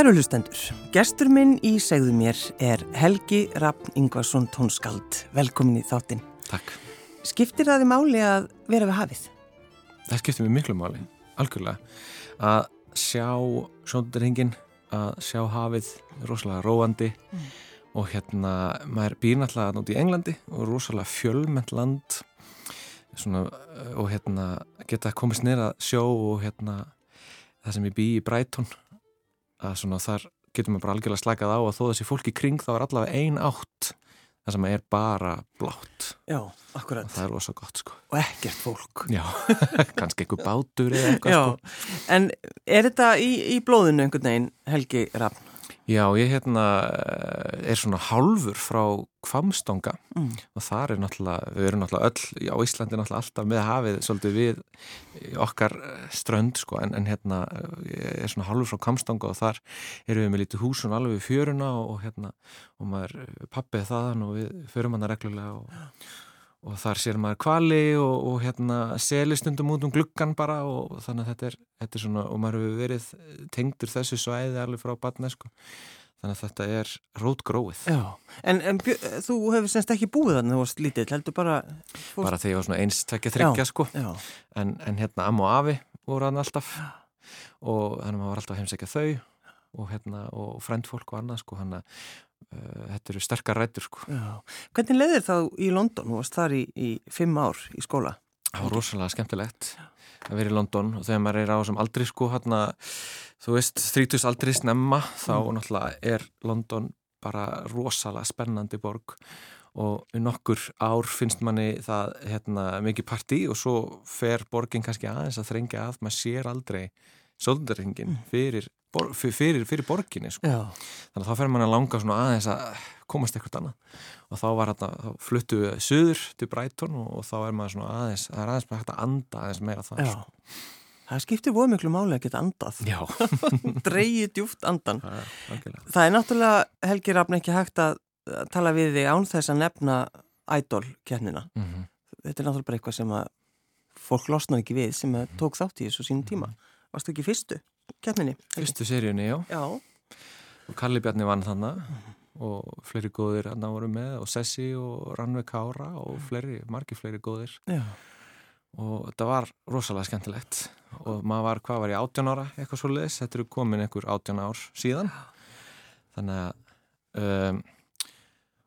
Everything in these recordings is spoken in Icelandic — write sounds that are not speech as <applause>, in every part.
Kæru hlustendur, gestur minn í segðu mér er Helgi Raffn Ingvarsson tónskald. Velkomin í þáttinn. Takk. Skiptir það þið máli að vera við hafið? Það skiptir mér miklu máli, algjörlega. Að sjá sjóndarhingin, að sjá hafið, rosalega róandi mm. og hérna, maður býr náttúrulega nátt í Englandi og rosalega fjölmennt land svona, og hérna geta komist nýra sjó og hérna það sem ég bý í Brighton að svona þar getur maður bara algjörlega slakað á og þó þessi fólki kring þá er allavega ein átt það sem er bara blátt. Já, akkurat. Og það er ósað gott sko. Og ekkert fólk. Já, <laughs> kannski einhver bátur eða eitthvað Já, sko. en er þetta í, í blóðinu einhvern veginn Helgi Raffn? Já, ég hérna eh, er svona hálfur frá Kvamstonga Mm. og þar er náttúrulega, við erum náttúrulega öll á Íslandi náttúrulega alltaf með hafið svolítið við okkar eh, strönd sko, en, en hérna eh, ég er svona hálfur frá Kvamstonga og þar erum við með lítið húsun alveg við fjöruna og, hérna, og maður pappið þaðan og við förum hana reglulega og, og þar sér maður kvali og, og hérna seli stundum út um gluggan bara og þannig að þetta er, þetta er svona, og maður hefur verið tengdur þessu svæði alveg frá batna sko Þannig að þetta er rótgróið. Já, en, en þú hefur semst ekki búið þannig að þú varst lítill, heldur bara fórst... Bara þegar ég var svona eins, tvekja, þryggja sko já. en, en hérna amma og afi voru hann alltaf og þannig að maður var alltaf heimsækja þau og hérna og frendfólk og annað sko hann að þetta eru sterkar rættur sko já. Hvernig leiðir þá í London? Þú varst þar í, í fimm ár í skóla. Það var rosalega skemmtilegt að vera í London og þegar maður er á sem aldrei sko hérna, þú veist, 30 aldrei snemma þá mm. náttúrulega er London bara rosalega spennandi borg og í nokkur ár finnst manni það hérna, mikið partí og svo fer borgin kannski aðeins að þrengja að maður sér aldrei soldaringin fyrir, fyrir, fyrir borginni sko. þannig að þá fer manni að langa aðeins að komast eitthvað annað. Og þá var þetta, þá fluttu við söður til Breiton og, og þá er maður aðeins það er aðeins með hægt að anda aðeins meira það Já, sko. það skiptir voru miklu máli að geta andað. <laughs> Dreyið djúft andan Það er, það er náttúrulega Helgi Rafn ekki hægt að tala við þig án þess að nefna idol-kernina mm -hmm. Þetta er náttúrulega bara eitthvað sem að fólk losnar ekki við sem tók þátt í þessu sínum tíma. Mhm. Varstu ekki fyrstu kerninni? Fyrstu seríunni, já. Já. Og Kalli Bjarni vann þannig og fleiri góðir hann voru með og Sessi og Rannveig Kára og fleiri, margi fleiri góðir. Já. og þetta var rosalega skemmtilegt. Og maður var, hvað var ég, 18 ára eitthvað svo leiðis, þetta eru komin einhver 18 ár síðan. Þannig að um,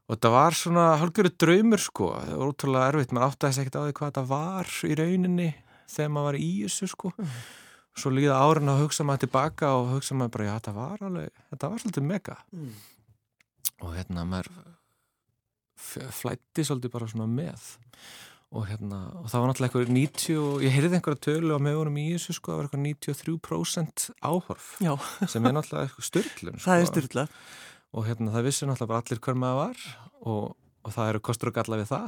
og þetta var svona hálfgjörðu draumur sko, það var útrúlega erfitt. Maður átti að þess ekkert á því hvað þetta var í rauninni þegar maður var í þessu sko. Mm. Svo líða árin að hugsa maður tilbaka og hugsa maður bara, já þetta var alveg þetta var svolítið mega Mm. og hérna maður flætti svolítið bara svona með og hérna og það var náttúrulega eitthvað 90 og ég heyrði einhverja tölu á meðunum í þessu sko, það var eitthvað 93% áhorf Já. sem er náttúrulega eitthvað styrlun sko. Það er styrla og hérna það vissi náttúrulega bara allir hver maður var og, og það eru kostur og galla við það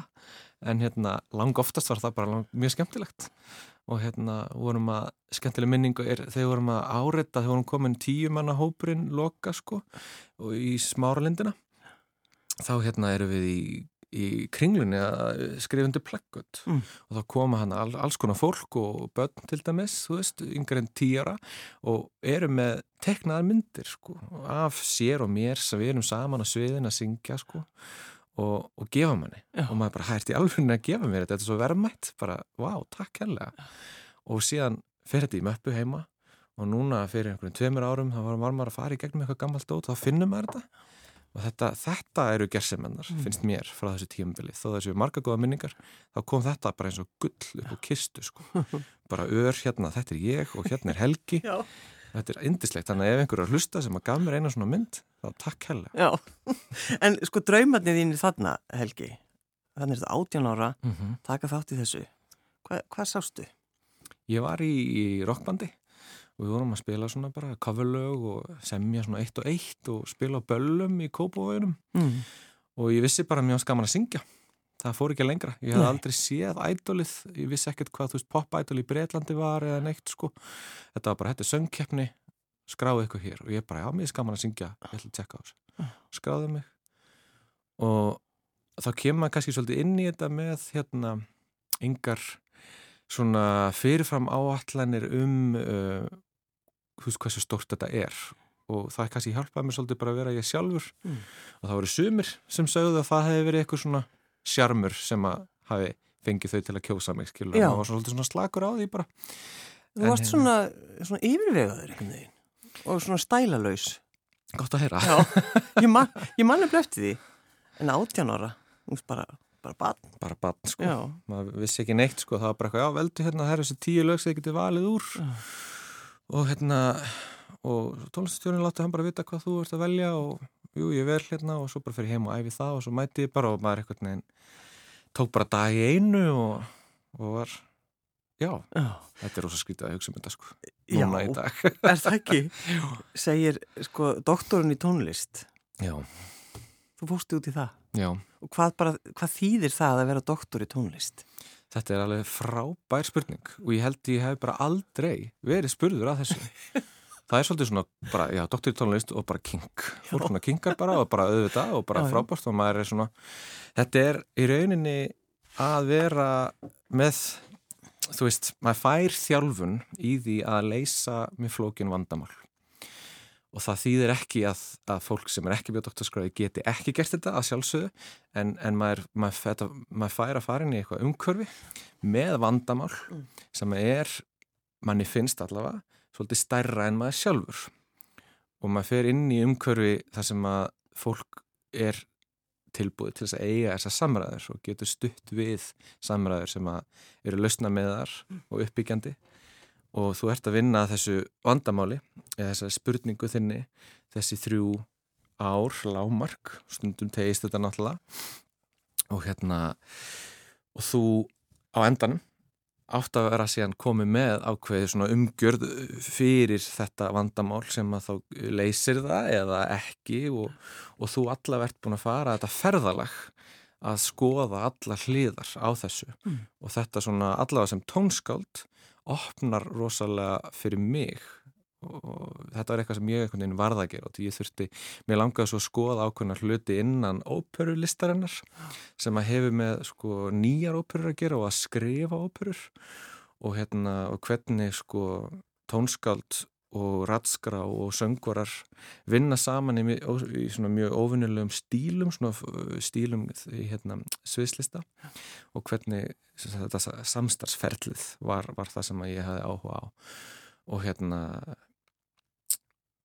en hérna lang oftast var það bara lang, mjög skemmtilegt. Og hérna vorum að skemmtileg minningu er þegar vorum að áreita þegar vorum komin tíu manna hópurinn loka sko og í smáralindina þá hérna eru við í, í kringlunni að skrifa undir plaggut Mm. og þá koma hann all, alls konar fólk og börn til dæmis, þú veist, yngre en tíara og eru með teknaðar myndir sko af sér og mér sem við erum saman á sviðin að syngja sko og, og gefa manni. Já. og maður bara hægt í alveg að gefa mér þetta, þetta er svo verðmætt. Bara, vá, takk helga og síðan fyrir þetta í möppu heima og núna fyrir einhverjum tveimur árum þá var maður að fara í gegnum eitthvað gammalt dót þá finnum maður þetta. Og þetta, þetta eru gersemennar, Mm. finnst mér frá þessu tímabili, þó þessu marga góða minningar þá kom þetta bara eins og gull upp á kistu sko, <laughs> bara ör hérna þetta er ég og hérna er Helgi. Já. Þetta er indislegt, þannig að ef einhver er að hlusta sem að gaf mér eina svona mynd, þá takk hella Já, <laughs> en sko draumarnir þínir þarna, Helgi, þannig er þetta 18 ára, mm -hmm. taka þátt í þessu. Hva, hvað sástu? Ég var í, í rockbandi og við vorum að spila svona bara coverlög og semja svona eitt og eitt og spila böllum í kópavöginum Mm. og ég vissi bara að var skaman að syngja það fór ekki lengra, ég hef aldrei séð ædolið, ég vissi ekkert hvað þú veist pop-ædol í Breitlandi var eða neitt sko. Þetta var bara, þetta er söngkeppni skráðu ykkur hér. Og ég bara, já, mér er skaman að syngja. Ég ætla að tjekka á þessu, skráðu mig. Og þá kemur maður kannski svolítið inn í þetta með hérna, yngar svona fyrirfram áallanir um uh, þú veist hversu stórt þetta er. Og það kannski hjálpaði mér svolítið bara að vera ég sjálfur. Mm. og það voru sumir sem sögðu að það hefði verið eitthvað svona sjarmur sem að hafi fengið þau til að kjósa mig skilur, Já. það var svolítið svona slakur á því bara Þú varst hérna- svona, svona yfirvegaður einhvern veginn og svona stælalaus. gott að heyra Já, ég man, ég man eftir því. En átján ára, bara, bara barn. bara bann sko, Já, maður vissi ekki neitt sko, það var bara eitthvað, já veldu hérna, það er þessi tíu lög sem þið getið valið úr Já. og hérna og tónlistastjórinn láti hann bara vita hvað þú ert að velja og jú, ég vel hérna og svo bara fyrir heim og æfi það og svo mæti ég bara og maður eitthvað neginn tók bara dag í einu og, og var já, já. þetta er rosa skrítið að hugsa um þetta sko Já, núna í dag er það ekki? <laughs> Segir, sko, doktorinn í tónlist. já, Þú fórstu út í það. já, Og hvað, bara, hvað þýðir það að vera doktor í tónlist? þetta er alveg frábær spurning og ég held ég hef bara aldrei verið spurður að þessu <laughs> það er svolítið svona bara, já, doktor í tónlist og bara kink. Fólk svona kinkar bara og bara auðvitað og bara frábært og maður er svona þetta er í rauninni að vera með þú veist, maður fær þjálfun í því að leysa með flókin vandamál. Og það þýðir ekki að, að fólk sem er ekki við doktorskráði geti ekki gert þetta að sjálfsögðu en, en maður, maður, þetta, maður fær að fara inn í eitthvað umhverfi með vandamál Mm. sem er, manni finnst allavega, svolítið stærra en maður sjálfur. Og maður fer inn í umhverfi þar sem að fólk er tilbúið til þess að eiga þessar samræður og getur stutt við samræður sem að eru lausna með þar og uppbyggjandi. Og þú ert að vinna þessu vandamáli eða þessari spurningu þinni þessi þrjú ár lámark, stundum tegist þetta náttúrulega. Og hérna og þú á endanum átt að vera síðan komið með ákveði svona umgjörð fyrir þetta vandamál sem að þá leysir það eða ekki og, og þú allaveg ert búin að fara þetta ferðalag að skoða alla hliðar á þessu Mm. og þetta svona allavega sem tónskáld opnar rosalega fyrir mig og þetta var eitthvað sem ég einhvern veginn varða að gera og því ég þurfti, mér langaði svo að skoða ákveðna hluti innan óperulistarinnar sem að hefur með sko nýjar óperur að gera og að skrifa óperur og hérna og hvernig sko tónskáld og ratskrá og söngvarar vinna saman í, í svona mjög óvinnilegum stílum, svona stílum í hérna sviðslista og hvernig þetta samstarfsferlið var, var það sem ég hafði áhuga á. Og hérna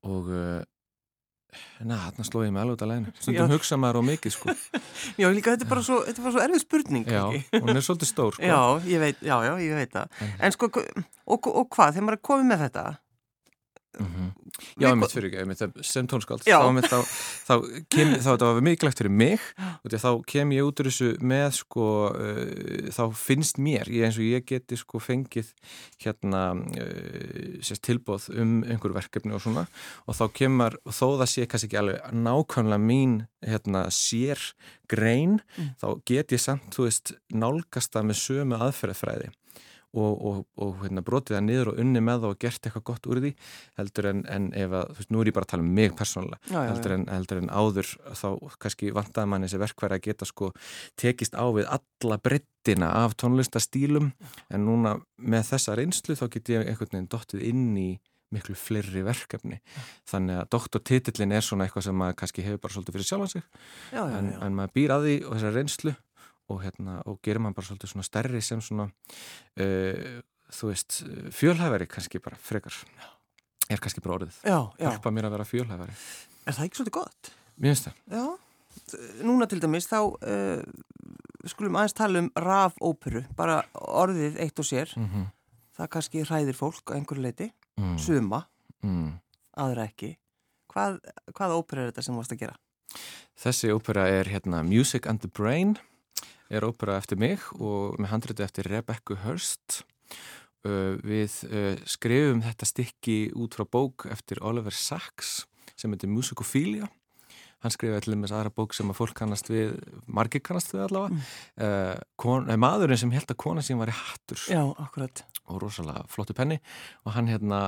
og uh, na, þarna sló ég mig alveg út að læginu <laughs> stundum hugsa maður á mikið sko <laughs> Já, líka þetta er bara svo, er bara svo erfið spurning. já, hún er svolítið stór sko <laughs> Já, ég veit, já, já, ég veit það. En- En sko, og, og hvað, þegar maður er komið með þetta? Mhm. Já, Við- einmitt fyrir ekki, sem tónskáld þá, þá, þá, kem, þá þetta var mikilvægt fyrir mig og þá kem ég út úr þessu með sko, uh, þá finnst mér ég eins og ég geti sko fengið hérna uh, sérst tilbóð um einhver verkefni og svona og þá kemur, þó það sé kannski ekki alveg nákvæmlega mín hérna sér grein Mm. þá get ég samt, þú veist, nálgast það með sömu aðferðafræði og, og, og hérna, brotið það niður og unni með það og gert eitthvað gott úr því heldur en, en ef að, þú veist, nú er ég bara að tala um mig persónulega, Já, heldur, já. en, heldur en áður þá kannski vantaði manni þessi verkværi að geta sko tekist á við alla brettina af tónlistastílum en núna með þessa reynslu þá get ég einhvern veginn dottið inn í miklu fleiri verkefni þannig að doktortitillin er svona eitthvað sem maður kannski hefur bara svolítið fyrir sjálfan sig Já, já, en, já. en maður býr að því og þessar reynslu og, hérna, og gerir maður bara svolítið svona stærri sem svona uh, þú veist, fjölhæfari kannski bara frekar er kannski bara orðið Já, já. hjálpa mér að vera fjölhæfari Er það ekki svolítið gott? mér finnst það Já. Núna til dæmis þá uh, skulum aðeins tala um rafóperu, bara orðið eitt og sér. mm -hmm. Það kannski hræðir fólk á einhverju leiti, mm. suma, Mm. aðra ekki. Hvað, hvað óperu er þetta sem þú varst að gera? þessi ópera er hérna Music and the Brain er ópera eftir mig og með handriti eftir Rebecca Hurst. Uh, við uh, skrifum þetta stykki út frá bók eftir Oliver Sacks sem heitir Musicophilia hann skrifaði til þess aðra bók sem að fólk kannast við margir kannast við allavega. Mm. uh, kon, maðurinn sem held að kona sín var í hattur. Já, akkurat. Og rosalega flottu penni. Og hann hérna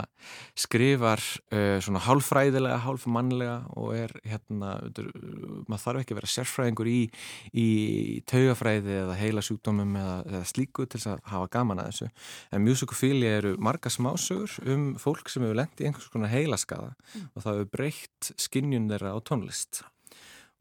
skrifar uh, svona hálfræðilega, hálfmannlega og er hérna maður þarf ekki að vera sérfræðingur í, í taugafræði eða heila sjúkdómum eða, eða slíku til að hafa gaman að þessu. En musicofíli eru marga smásögur um fólk sem hefur lendt í einhvers konar heilaskaða mm. og það hefur breytt skinnjun þeirra á tónlist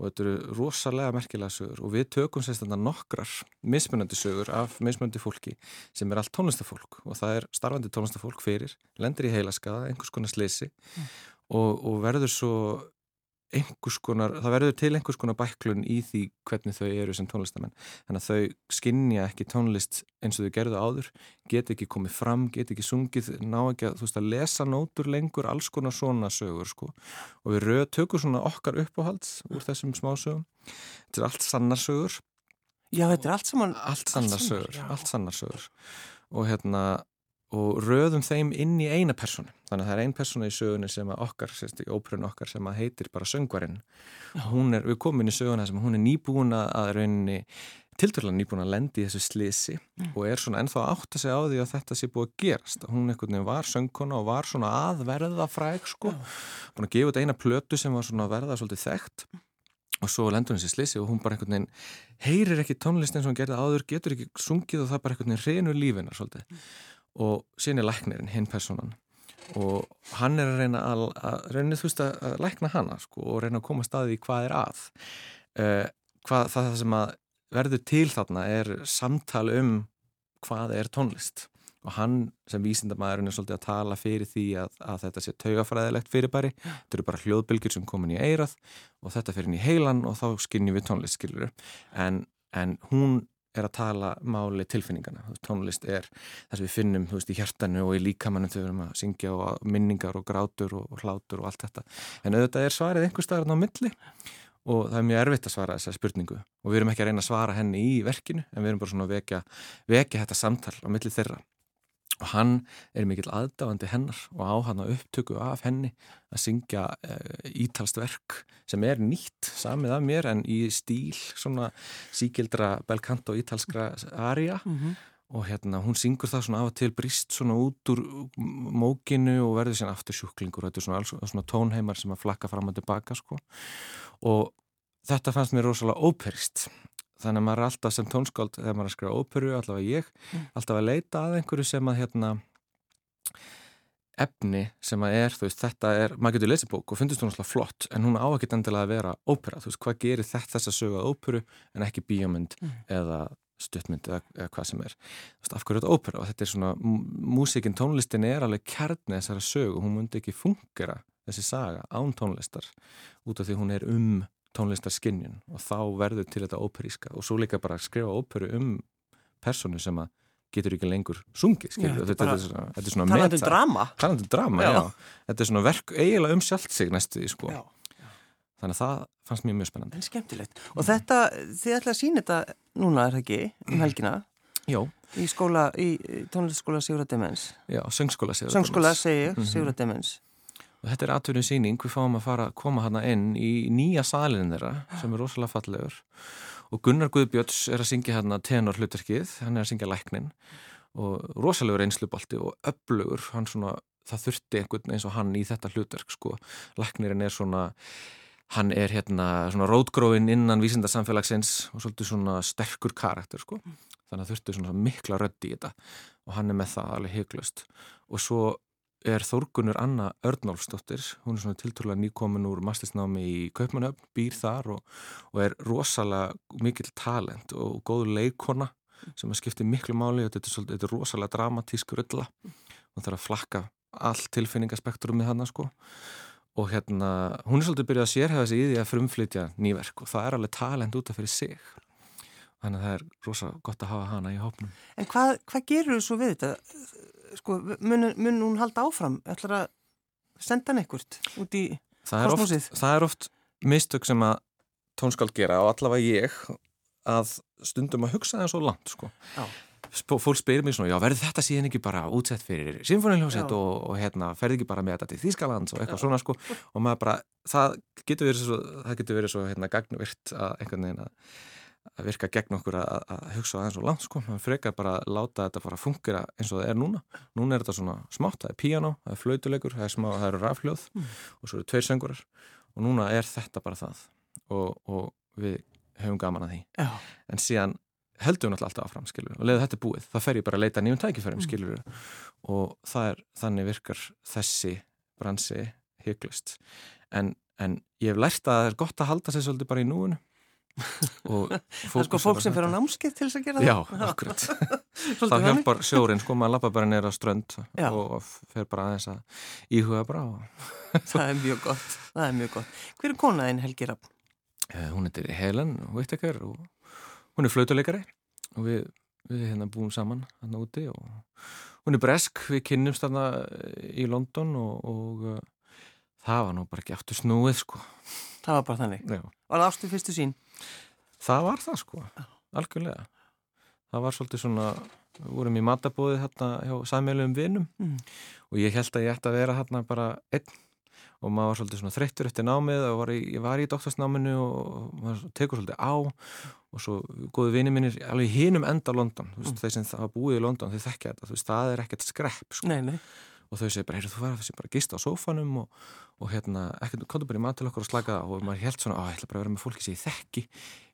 og þetta eru rosalega merkilega sögur. Og við tökum sérstaklega nokkrar mismunandi sögur af mismunandi fólki sem er allt tónlistafólk. Og það er starfandi tónlistafólk fyrir, lendir í heilaskaða, einhvers konar sleysi mm. og, og verður svo einhvers konar, það verður til einhvers konar bæklun í því hvernig þau eru sem tónlistamenn. Þannig að þau skinnja ekki tónlist eins og þau gerðu áður, get ekki komið fram, get ekki sungið, ná ekki að, þú veist, að lesa nótur lengur, alls konar svona sögur, sko. Og við röð, tökum svona okkar uppáhalds úr þessum smásögum. Þetta er allt sannarsögur. Já, þetta er allt saman. Allt sannarsögur, allt sannarsögur. Og hérna, og röðum þeim inn í eina personu. Þannig að það er einn persona í sögunni sem að okkar, sérst í ópröðun okkar sem að heitir bara söngvarinn. Hún er, við komum inn í söguna sem hún er nýbúna að rauninni, tilturlega nýbúna að lendi í þessu slisi mm. og er svona ennþá átt að segja á því að þetta sé búið að gerast. Hún einhvern veginn var söngkona og var svona aðverða fræk sko. Búin að gefa þetta eina plötu sem var svona verða svolítið þekkt og svo lendur hún sér slisi og hún bara einhvern veginn heyrir ekki tónlist eins og hún gerði áður, getur ekki sungið og það bara einhvern veginn reynu lífinar svolítið. Og sín er læknirinn, hinn personan og hann er að reyna að, að reyna þú veist að lækna hana sko, og reyna að koma staði í hvað er að. Uh, hvað, það sem að verður til þarna er samtal um hvað er tónlist. Og hann sem vísindamæðurinn er svolítið að tala fyrir því að, að þetta sé taugafræðilegt fyrirbæri, þetta eru bara hljóðbylgjur sem komin í eirað og þetta fyrir inn í heilan og þá skinnjum við tónlist skilur en, en hún er að tala máli tilfinningana tónlist er það sem við finnum veist, í hjartanu og í líkamannum þegar við erum að syngja og minningar og grátur og, og hlátur og allt þetta. En auðvitað er svarið einhver staðar á milli og það er mjög erfitt að svara þessa spurningu. Og við erum ekki að reyna að svara henni í verkinu en við erum bara svona að vekja, vekja þetta samtal á milli þeirra og hann er mikill aðdáðandi hennar og á hann að upptöku af henni að syngja uh, ítalst verk sem er nýtt samið af mér en í stíl svona síkildra belkant og ítalskra aria. Mm -hmm. og hérna hún syngur það svona af og til brist svona út úr mókinu og verður síðan aftur sjúklingur. Og þetta er svona, alls, svona tónheimar sem að flakka fram og tilbaka sko. Og þetta fannst mér rosalega óperist þannig að maður er alltaf sem tónskáld þegar maður er að skrifa óperu, allavega ég mm. alltaf að leita að einhverju sem að hérna, efni sem að er, þú veist, þetta er maður getur lesið bók og finnst þú náttúrulega flott en hún á ekki endilega að vera ópera, þú veist, hvað gerir þetta þess að sögja óperu en ekki bíómynd mm. eða stuttmynd eða, eða hvað sem er þú veist, af hverju þetta ópera og þetta er svona músikinn, tónlistin er alveg kærni þessara sög og hún myndi ekki fungera þessi saga án tónlistar út af því hún er um tónlistarskinnjun og þá verður til þetta óperíska og svo líka bara að skrifa óperu um personu sem að getur ekki lengur sungið, þetta, þetta er svona, þetta er svona talandu drama. já. já. Þetta er svona verk eiginlega um sjálft sig næstu sko. þannig að það fannst mjög mjög spennandi. En skemmtilegt, og þetta þið ætla að sína þetta núna er það ekki um helgina? Já. Í skóla, í tónlistaskóla Sigurða Demens. Já, söngskóla Sigurða Demens. söngskóla mhm. Sigurða Demens og þetta er aðtöru síning, við fáum að fara að koma hana inn í nýja salin þeirra sem er rosalega fallegur. Og Gunnar Guðbjörns er að syngja hérna tenor hlutverkið, hann er að syngja læknin og rosalegur einslubalti og öflugur, hann svona það þurfti einhvern eins og hann í þetta hlutverk sko, læknirinn er svona hann er hérna svona rótgróin innan vísindarsamfélagsins og svolítið svona sterkur karakter sko. Þannig að þurfti svona mikla rödd í þetta. Og hann er með það alveg heiklust og svo er Þórgunur Anna Örnálfsdóttir, hún er svona tilturlega nýkomin úr mastisnámi í Kaupmannöfn, býr þar og, og er rosalega mikil talent og góð leikona sem að skipti miklu máli, þetta er, svolítið, þetta er rosalega dramatísk rölla, hún þarf að flakka all tilfinningaspektrumið hann sko. Og hérna, hún er svolítið byrjað að sérhefa sig í því að frumflytja nýverk og það er alveg talent út af fyrir sig. Þannig að það er rosalega gott að hafa hana í hópnum. En hvað, hvað gerur þú svo við þetta? Sko, mun, mun hún halda áfram? ætlar að senda hann ekkert út í kosmosið? Það er oft mistök sem að tónskald gera og allavega ég að stundum að hugsa það svo langt sko. fólk spyrir mér svona, já verður þetta síðan ekki bara útsett fyrir symfóniljósett og, og hérna ferði ekki bara með þetta til Þýskalands og eitthvað já. svona sko og maður bara, það getur verið svo, það getur verið svo hérna gagnvirt að einhvern veginn að, að virka gegn okkur að, að hugsa aðeins og langt sko, maður frekar bara að láta þetta bara fungera eins og það er núna. Núna er þetta svona smátt, það er piano, það er flautulegur það, það eru rafljóð mm. og svo eru tveir söngurar. Og núna er þetta bara það. Og, og við höfum gaman að því. Já. en síðan höldum við náttúrulega alltaf áfram skilur og leða þetta er búið, það fer ég bara að leita nýjum tækifærum mm. skilur og það er þannig virkar þessi bransi hygglust en, en ég hef lært að það er gott að halda sér svolítið bara í núinu það er sko fólk sem fer á námskið til þess að gera já, það Já, akkurat <laughs> <laughs> þá hjálpar sjórin, sko, maður lappa bara neyra strönd já. og fer bara aðeins að íhuga bara <laughs> það er mjög gott, það er mjög gott hver er konaðinn Helgi Rapp? Eh, hún heitir Helen Whittaker og hún er flautuleikari og við, við hérna búum saman hérna úti og hún er bresk, við kynnumst hérna í London og, og uh, það var nú bara ekki aftur snúið sko. Það var bara þannig? Já. Var það ástu fyrstu sín? Það var það sko, algjörlega. Það var svolítið svona, við vorum í matabóði hérna hjá sæmjöluðum vinum mm. og ég held að ég ætti að vera hérna bara einn og maður var svolítið svona þreyttur eftir námið og var í, ég var í doktorsnáminu og maður tekur svolítið á og svo góði vinið mínir alveg hínum enda London, þú veist, mm. þeir sem það búið í London þeir þekkja þetta, þú veist, það er ekkert skrepp sko. nei, nei. Og þau segir bara, heyrðu, þú var að bara gista á sófanum og, og hérna, ekkert, kontur bara í mat til okkur og slaka og maður held svona, að ég ætla bara að vera með fólki sem ég þekki,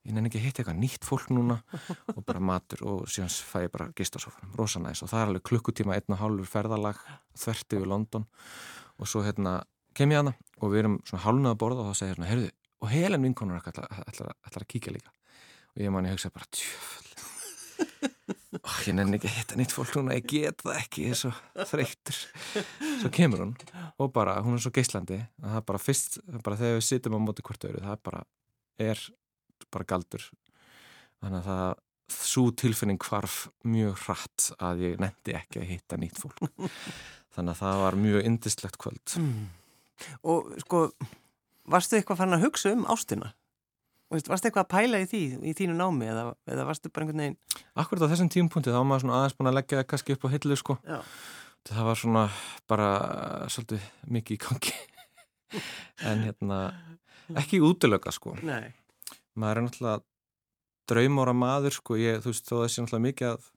ég nefn ekki að hitta eitthvað nýtt fólk núna. <laughs> Og bara matur og síðan fæ ég bara gista á sófanum, rosa næst og það er alveg klukkutíma, einna hálfur ferðalag þvert yfir London. Og svo hérna kem ég aðna og við erum svona hálnað að borða og þá segir hérna, heyrðu, og helen vinkonur ætlar að kíkja líka. Og ég man ég hugsa bara, tjöfl og ég nenni ekki að hitta nýtt fólk núna, ég get það ekki, ég er svo þreytur svo kemur hún og bara, hún er svo geislandi að það er bara fyrst, bara þegar við sittum á móti hvort öru, það er bara, er bara galdur þannig að það svo tilfinning hvarf mjög hratt að ég nefndi ekki að hitta nýtt fólk <laughs> þannig að það var mjög indislegt kvöld mm. Og sko, varstu eitthvað fann að hugsa um ástina? Varstu eitthvað að pæla í því, í þínu námi eða, eða varstu bara einhvern veginn? Akkurat á þessum tímpunkti þá var maður svona aðeins búin að leggja það kannski upp á hillu sko. Já. Það var svona bara svolítið mikið í gangi. <laughs> en hérna, ekki útlöka sko. Nei. Maður er náttúrulega draumóra maður sko, ég, þú veist, þó þessi náttúrulega mikið að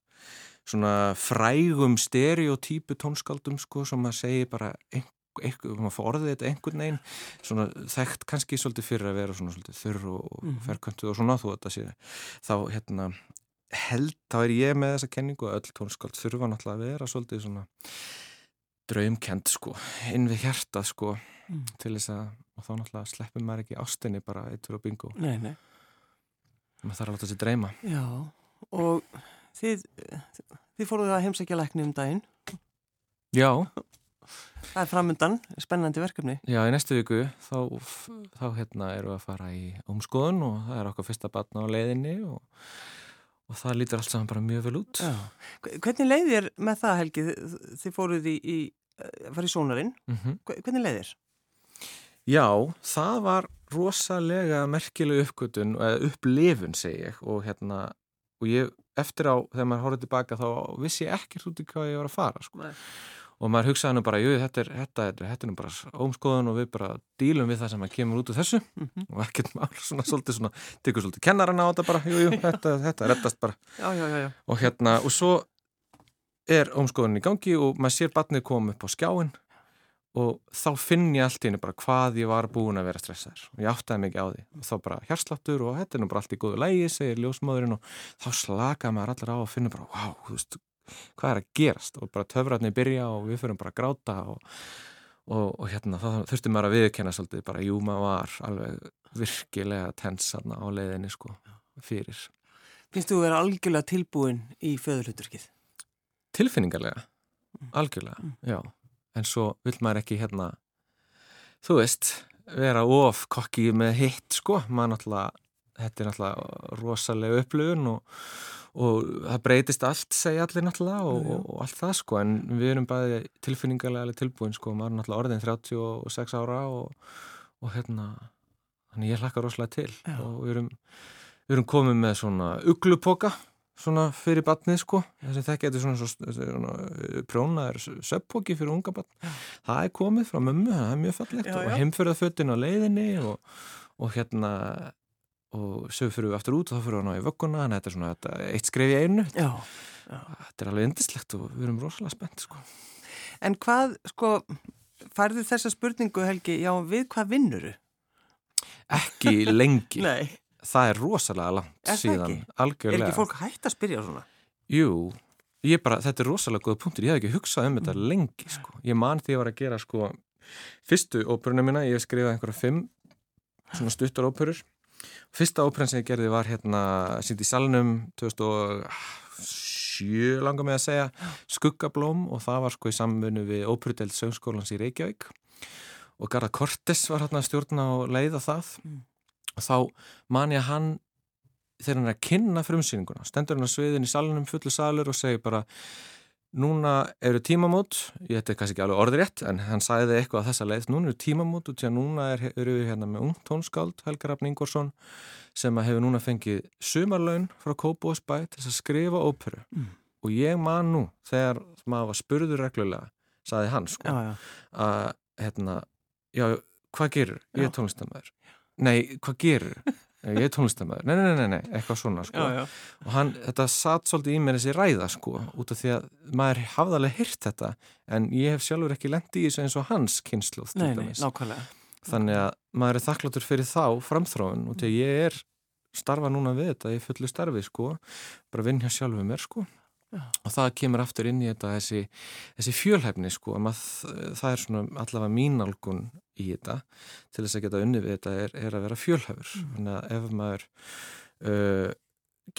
svona frægum stereotypu tónskaldum sko sem maður segir bara einhver maður fór orðið þetta einhvern veginn svona þekkt kannski svolítið fyrir að vera svona svolítið þurr og mm. ferköntuð og svona þú þetta sé þá hérna held þá er ég með þessa kenningu að öll tónskáld þurfa náttúrulega að vera svolítið svona draumkend sko inn við hjarta sko mm. til þess að og þá náttúrulega sleppum maður ekki ástinni bara eittur og bingo. Nei, nei. Maður þarf að láta sér dreyma. Já og þið þið fóruðu að heimsækja lækni um daginn. Já Það er framöndan, spennandi verkefni. Já, í næstu viku þá, þá hérna eru við að fara í omskoðun og það er okkar fyrsta batna á leiðinni og, og það lítur allt saman bara mjög vel út. Já. Hvernig leiðir með það, Helgi? Þið fóruð í, í fara í sónarinn. Mm -hmm. Hvernig leiðir? Já, það var rosalega merkileg uppgötun, eða upplifun segi ég og hérna, og ég eftir á, þegar maður horfður tilbaka þá vissi ég ekkert út í hvað ég var að fara, sko. Nei og maður hugsaði nú bara, jú, þetta er, þetta er, þetta er nú bara ómskoðun og við bara dílum við það sem kemur út úr þessu. Mm -hmm. og ekkert mál, <laughs> svona svolítið svona, tekur svolítið kennarana á þetta bara, jú, jú, þetta, þetta rettast bara. Já, já, já, og hérna, og svo er ómskoðunin í gangi og maður sér batnið koma upp á skjáin og þá finn ég allt í henni bara hvað ég var búin að vera stressaður. Og ég áttaði mikið á því. Og þá bara hérsláttur og þetta er nú bara allt í góðu lægi, segir ljósmáðurinn og þá slakaði maður allir á og finnur bara, wow, þú veist hvað er að gerast og bara töfratni byrja og við fyrir bara að gráta og, og, og hérna þá þurftum maður að viðkenna svolítið bara jú maður var alveg virkilega tensaðna á leiðinni sko fyrir. Finnst þú að vera algjörlega tilbúin í föðurluturkið? Tilfinningarlega, mm. algjörlega, mm. já en svo vil maður ekki hérna þú veist, vera of kokki með hitt sko, maður náttúrulega þetta er náttúrulega rosalega upplöfun og og það breytist allt, segja allir náttúrulega og, og, og allt það sko. En við erum bæði tilfinningarlega tilbúin sko, maður er náttúrulega orðin 36 ára og, og hérna þannig ég hlakka rosalega til. Já. og við erum, við erum komið með svona uglupoka svona fyrir batnið sko. Þessi þekki þetta er svona, svona, svona prjónaður söppóki fyrir unga batn það er komið frá mömmu, það er mjög fallegt. Já, já. og heimförða föttin á leiðinni og, og hérna og sögur fyrir við aftur út og þá fyrir við á í vögguna en þetta er svona þetta, eitt skref í einu já, þetta er alveg indislegt og við erum rosalega spennt sko En hvað, sko færðu þessa spurningu Helgi, já við hvað vinnuru? Ekki lengi <laughs> Nei það er rosalega langt er síðan algjörlega. Er ekki fólk hægt að spyrja svona? Jú, bara, þetta er rosalega góða punktur, ég hef ekki hugsað um þetta mm. lengi sko. Ég man því að ég var að gera sko fyrstu óperuna mína, ég hef skrifað einhverja fimm svona stuttar óperur Fyrsta óperan sem ég gerði var hérna sínt í salnum 2007 langar með að segja Skuggablóm og það var sko í samfunnu við óperudeld sögskólans í Reykjavík. Og Garða Kortes var hérna stjórna og leiða það. Mm. Og þá man ég að hann þegar hann er að kynna frumsýninguna stendur hann á sviðin í salunum fullu salur og segir bara núna eru tímamót, ég er kannski ekki alveg orðrétt en hann sæði eitthvað að þessa leið núna eru tímamót og að núna er, eru við hérna með ung tónskáld, Helgar Rafn Ingórsson sem hefur núna fengið sumarlaun frá Kópósbæ til að skrifa óperu mm. og ég man nú þegar maður var spurður reglulega sæði hann sko já, já. að hérna, já, hvað gerur? Ég er tónlistamæður nei, hvað gerur? <laughs> Ég er tónlistamæður, nei, nei, nei, nei, eitthvað svona sko. já, já. og hann, þetta satt svolítið í mér þessi ræða sko, út af því að maður hafði alveg hyrt þetta en ég hef sjálfur ekki lendi í þessu eins og hans kynsluð Nei, nei, nákvæmlega Þannig að maður er þakkláttur fyrir þá framþróun og til ég er starfa núna við þetta í fullu starfi sko, bara vinn hjá sjálfu mér sko. Og það kemur aftur inn í þetta þessi, þessi fjölhæfni sko maður, það er svona allavega mínalgun í þetta. Til þess að geta unni við þetta er, er að vera fjölhæfur. Mm. þannig að ef maður uh,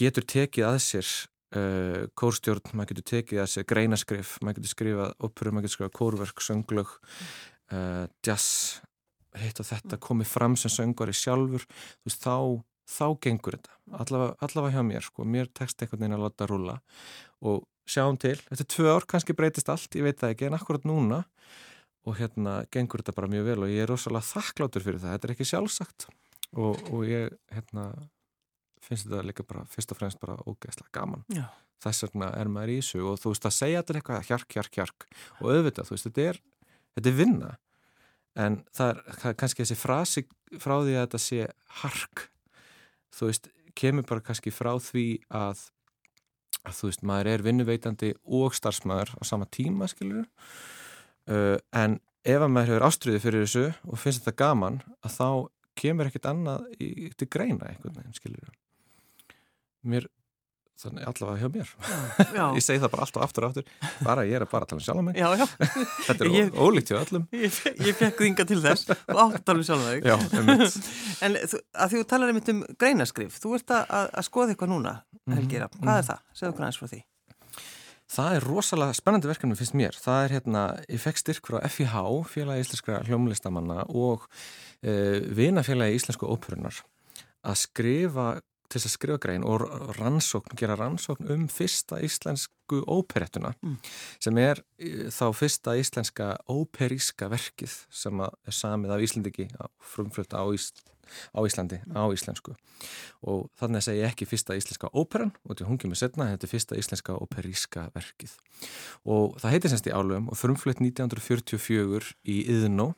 getur tekið að sér uh, kórstjórn, maður getur tekið að sér greinaskrif, maður getur skrifað opur, maður getur skrifað kórverk, sönglög uh, jazz heitt og þetta, mm. komið fram sem söngari sjálfur, þú veist, þá þá gengur þetta, allavega, allavega hjá mér sko, mér tekst einhvern veginn að láta rúla og sjáum til, þetta er tvö ár kannski breytist allt, ég veit það ekki, en akkurat núna og hérna gengur þetta bara mjög vel og ég er rosalega þakklátur fyrir það, þetta er ekki sjálfsagt og, og ég hérna finnst þetta líka bara fyrst og fremst bara ógeðslega gaman. Já. þess vegna er maður í þessu og þú veist að segja þetta eitthvað hjark, hjark, hjark. Og auðvitað, þú veist, þetta er þetta er vinna. En það er, það er kannski þessi frasi frá því að þetta sé hark þú veist, kemur bara kannski frá því að að þú veist, maður er vinnuveitandi og starfsmæður á sama tíma, skilur uh, en ef að maður hefur ástriði fyrir þessu og finnst þetta gaman að þá kemur ekkert annað í, til greina veginn, skilur mér þannig allavega hjá mér <laughs> já. ég segi það bara allt og aftur og aftur bara ég er að bara tala um sjálf mig já, já. þetta er ég, ólíkt hjá öllum <laughs> ég, ég fekk þinga til þess og átt að tala um sjálf mig <laughs> en þú, að þú talar einmitt um greinaskrif þú ert að, að skoða eitthvað núna mhm, Helgira, mm -hmm. hvað er það? Segðu okkur aðeins frá því Það er rosalega spennandi verkefni finnst mér. Það er hérna, ég fekk styrk frá FIH, félagi íslenskra hljómlistamanna og e, vinafélagi íslensku óperunar að skrifa til þess að skrifa grein og rannsókn, gera rannsókn um fyrsta íslensku óperettuna mm. sem er þá fyrsta íslenska óperíska verkið sem er samið af Íslandiki frumflöta á, Ís, á Íslandi mm. á íslensku og þannig að segja ekki fyrsta íslenska óperan og þetta er hungið með setna, þetta er fyrsta íslenska óperíska verkið og það heitir semst í álum og frumflöt 1944 í Yðnó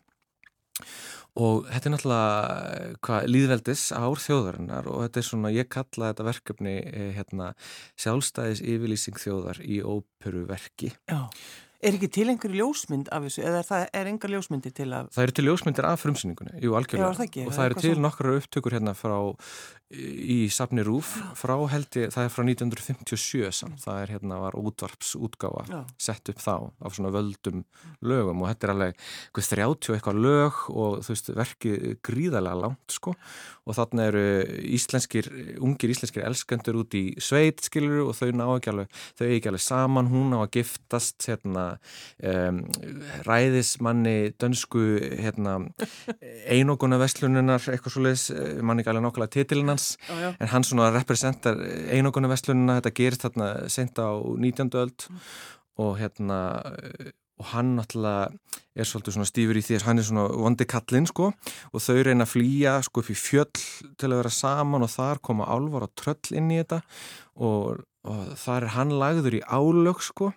Og þetta er náttúrulega hvað, líðveldis ár þjóðarinnar og þetta er svona, ég kalla þetta verkefni eh, hérna, sjálfstæðis yfirlýsing þjóðar í óperuverki. Já. Er ekki til einhverju ljósmynd af þessu eða er það er engar ljósmyndi til að... Það eru til ljósmyndir af frumsýningunni, jú algjörlega. Já, það ekki. Og það eru til nokkru upptökur hérna frá í Safni Rúf frá held ég, það er frá 1957 samt, það er hérna var útvarpsútgáfa Já. sett upp þá af svona völdum lögum og þetta er alveg 30 eitthvað lög og þú veist verkið gríðarlega langt sko og þarna eru íslenskir, ungir íslenskir elskendur út í sveit skiluru og þau ná ekki alveg, þau ekki alveg saman, hún á að giftast hérna um, ræðismanni dönsku hérna einoguna vestlununar eitthvað svo leiðis, manni ekki alveg nokkulega titilina hans já, já. en hann svona representar einogunum vestlununa, þetta gerist þarna sent á 19. öld mm. og hérna og hann náttúrulega er svolítið svona stífur í því að hann er svona vondi kallinn sko og þau reyna að flýja sko upp í fjöll til að vera saman og þar koma álvar og tröll inn í þetta og og þar er hann lagður í álög sko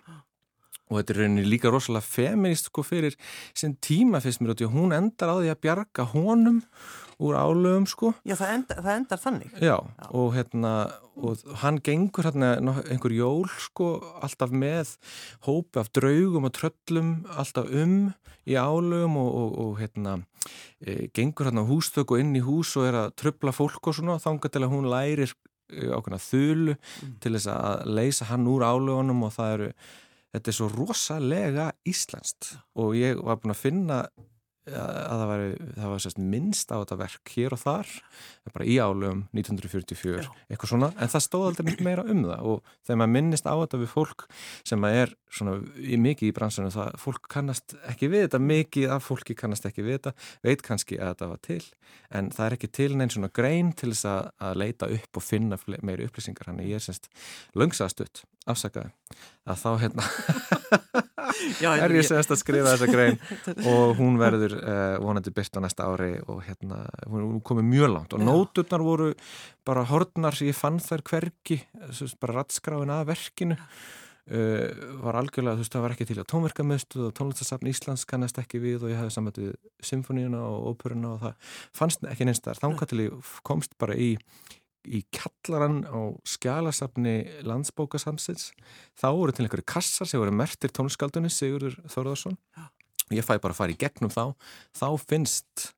og þetta er rauninni líka rosalega feminist sko fyrir sinn tíma fyrst mér og hún endar á því að bjarga honum úr álögum sko Já það endar, það endar þannig Já, Já. og hérna og hann gengur hérna einhver jól sko alltaf með hópi af draugum og tröllum alltaf um í álögum og, og, og hérna e, gengur hérna hústöku inn í hús og er að tröfla fólk og svona þángar til að hún lærir e, ákveðna þulu mm. til þess að leysa hann úr álögunum og það eru þetta er svo rosalega íslenskt og ég var búin að finna að það það var sérst, minnst á þetta verk hér og þar bara í álum 1944 Já. eitthvað svona, en það stóð aldrei meira um það. Og þegar maður minnist á þetta við fólk sem er svona í mikið í bransunum, það fólk kannast ekki við þetta, mikið af fólki kannast ekki við þetta veit kannski að þetta var til en það er ekki til neins svona grein til þess að, að leita upp og finna meiri upplýsingar, hann er ég semst löngsaðstutt, afsakaði. Að þá hérna <laughs> Já, er ég semst að skrifa þessa grein? Og hún verður uh, vonandi byrst á næsta ári og hérna hún komið mjög langt. Og nóturnar voru bara hortnar sem ég fann þær hverki bara rattskráin að verkinu. Uh, var algjörlega, þú veist, það var ekki til að tónverkamöstu og tónlistasafn Íslands kannast ekki við og ég hafði samvættið symfóníuna og óperuna og það fannst ekki neins þar. Þángat til ég komst bara í í kallaran á skjálasafni landsbókasamsins. Þá voru til einhverju kassar sem voru mertir tónskaldunni Sigurður Þorðarsson ég fæ bara að fara í gegnum þá. Þá finnst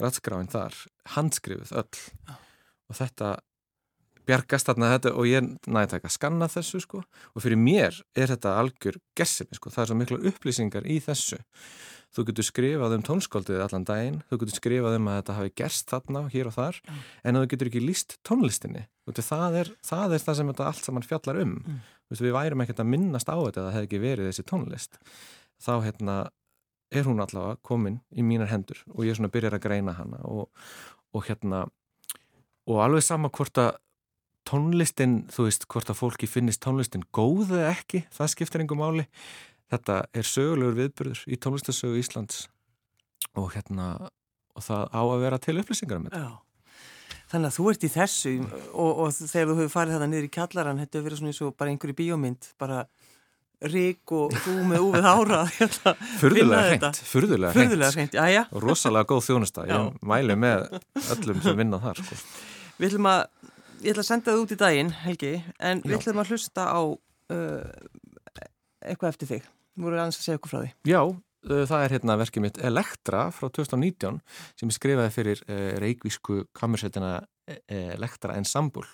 rætskráin þar handskrifuð öll. Og þetta bjargast þarna þetta og ég næði taka að skanna þessu sko. Og fyrir mér er þetta algjör gessimi sko, það er svo miklu upplýsingar í þessu. Þú getur skrifað um tónskóldið allan daginn, þú getur skrifað um að þetta hafi gerst þarna, hér og þar mm. en þú getur ekki líst tónlistinni það er, það er það sem þetta allt saman fjallar um. Mm. við værum ekkert að minnast á þetta að það hefði ekki verið þessi tónlist. Þá hérna er hún allavega komin í mínar hendur og ég er svona að byrja að greina hana og, og hérna og alveg sama hvort að tónlistin, þú veist, hvort að fólki finnist tónlistin góð eða ekki, það skiptir engum máli. Þetta er sögulegur viðbyrður í tónlistasögu Íslands og hérna og það á að vera til upplýsingar um þetta. Já, þannig að þú ert í þessu og, og þegar þú hefur farið þetta niður í kjallaran, þetta hefur verið svona eins og bara einhverju bíómynd, bara rík og þú með úvið ára <laughs> Furðulega hreint Furðulega hreint, já já. Rosalega góð þjónusta, ég mæli með öllum sem vinna þar sko. Við ætlum að, ég ætla að senda það út í daginn Helgi, en við ætlum að hlusta á uh, eitthvað eftir þig. Voru annars að segja okkur frá því. Já, það er hérna verkið mitt Elektra frá 2019 sem er skrifaði fyrir reikvísku kamersettina Elektra Ensemble.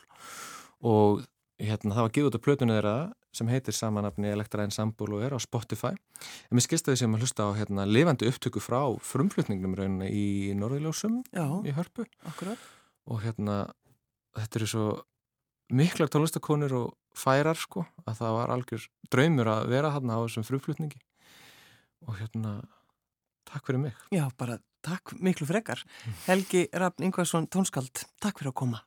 Og hérna það var út af plötunni þeirra sem heitir samanafni Elektra Ensemble og er á Spotify. En mér skilst að því sem að hlusta á hérna lifandi upptöku frá frumflutningnum rauninni í Norðiljósum í Hörpu. Akkurat. og hérna þetta eru svo miklar tónlistakonur og færar sko að það var algjör draumur að vera þarna á þessum frumflutningi og hérna takk fyrir mig. Já, bara takk miklu frekar. Helgi Raffn Ingvarsson tónskald, takk fyrir að koma.